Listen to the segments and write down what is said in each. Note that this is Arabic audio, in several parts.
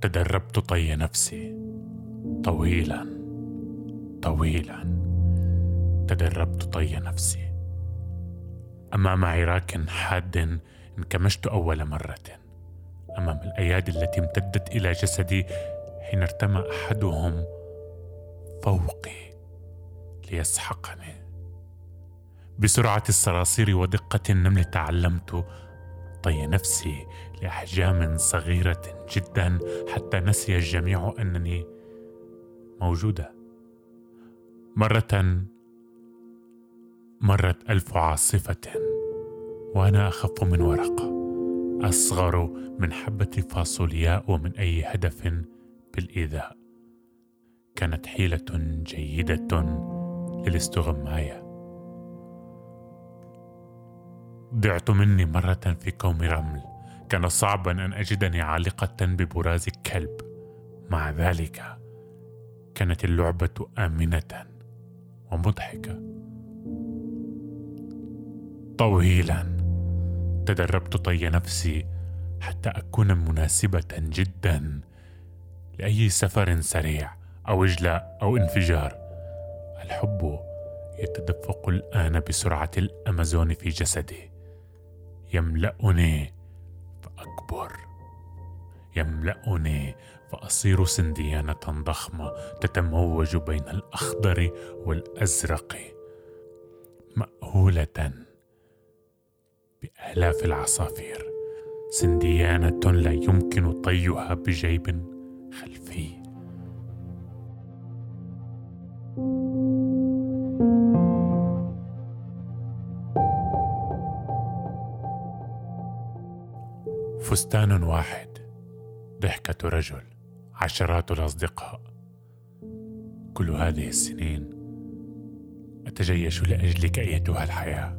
تدربت طي نفسي. طويلا طويلا. تدربت طي نفسي. امام عراك حاد انكمشت أول مرة. أمام الأيادي التي امتدت إلى جسدي حين ارتمى أحدهم فوقي ليسحقني. بسرعة الصراصير ودقة النمل تعلمت طي نفسي لأحجام صغيرة جدا حتى نسي الجميع أنني موجودة. مرة مرت ألف عاصفة وأنا أخف من ورقه أصغر من حبة فاصولياء ومن أي هدف بالإيذاء. كانت حيلة جيدة للاستغماية. ضعت مني مرة في كوم رمل. كان صعبا أن أجدني عالقة ببراز كلب مع ذلك كانت اللعبة آمنة ومضحكة. طويلا تدربت طي نفسي حتى أكون مناسبة جدا لأي سفر سريع أو إجلاء أو انفجار. الحب يتدفق الآن بسرعة الأمازون في جسدي يملأني فأكبر. يملأني فأصير سنديانة ضخمة تتموج بين الأخضر والأزرق مأهولة بآلاف العصافير. سنديانة لا يمكن طيها بجيب خلفي. فستان واحد. ضحكة رجل. عشرات الأصدقاء. كل هذه السنين أتجيش لأجلك أيتها الحياة.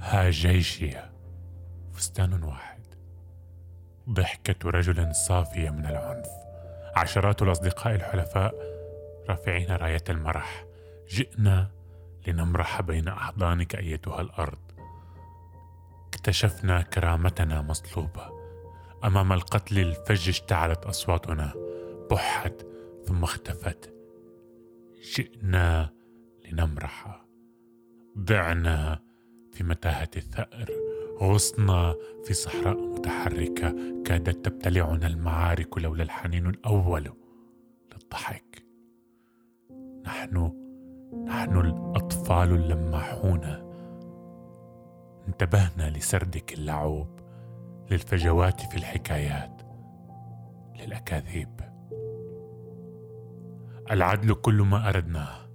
ها جيشي. فستان واحد. ضحكة رجل صافية من العنف. عشرات الأصدقاء الحلفاء رافعين راية المرح. جئنا لنمرح بين أحضانك أيتها الأرض. اكتشفنا كرامتنا مصلوبة أمام القتل الفج اشتعلت أصواتنا. بحت ثم اختفت. جئنا لنمرح. ضعنا في متاهة الثأر. غصنا في صحراء متحركة. كادت تبتلعنا المعارك لولا الحنين الأول. للضحك. نحن نحن الأطفال اللماحون. انتبهنا لسردك اللعوب للفجوات في الحكايات للأكاذيب. العدل كل ما أردناه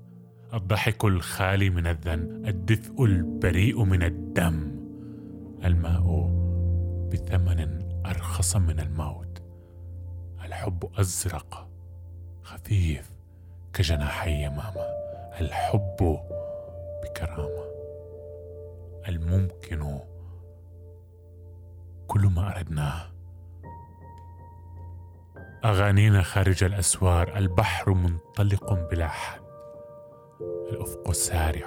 الضحك الخالي من الذن الدفء البريء من الدم. الماء بثمن أرخص من الموت الحب أزرق خفيف كجناحي يمامه الحب بكرامة. الممكن كل ما أردناه. أغانينا خارج الأسوار البحر منطلق بلا حد الأفق سارع.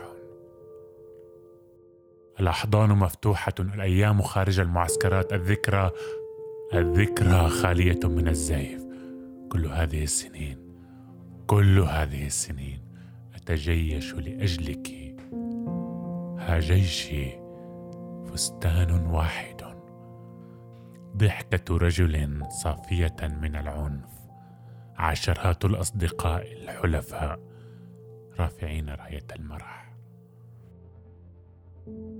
الأحضان مفتوحة الأيام خارج المعسكرات الذكرى الذكرى خالية من الزيف. كل هذه السنين كل هذه السنين أتجيش لأجلك. جيشي فستان واحد. ضحكة رجل صافية من العنف. عشرات الأصدقاء الحلفاء رافعين راية المرح. thank you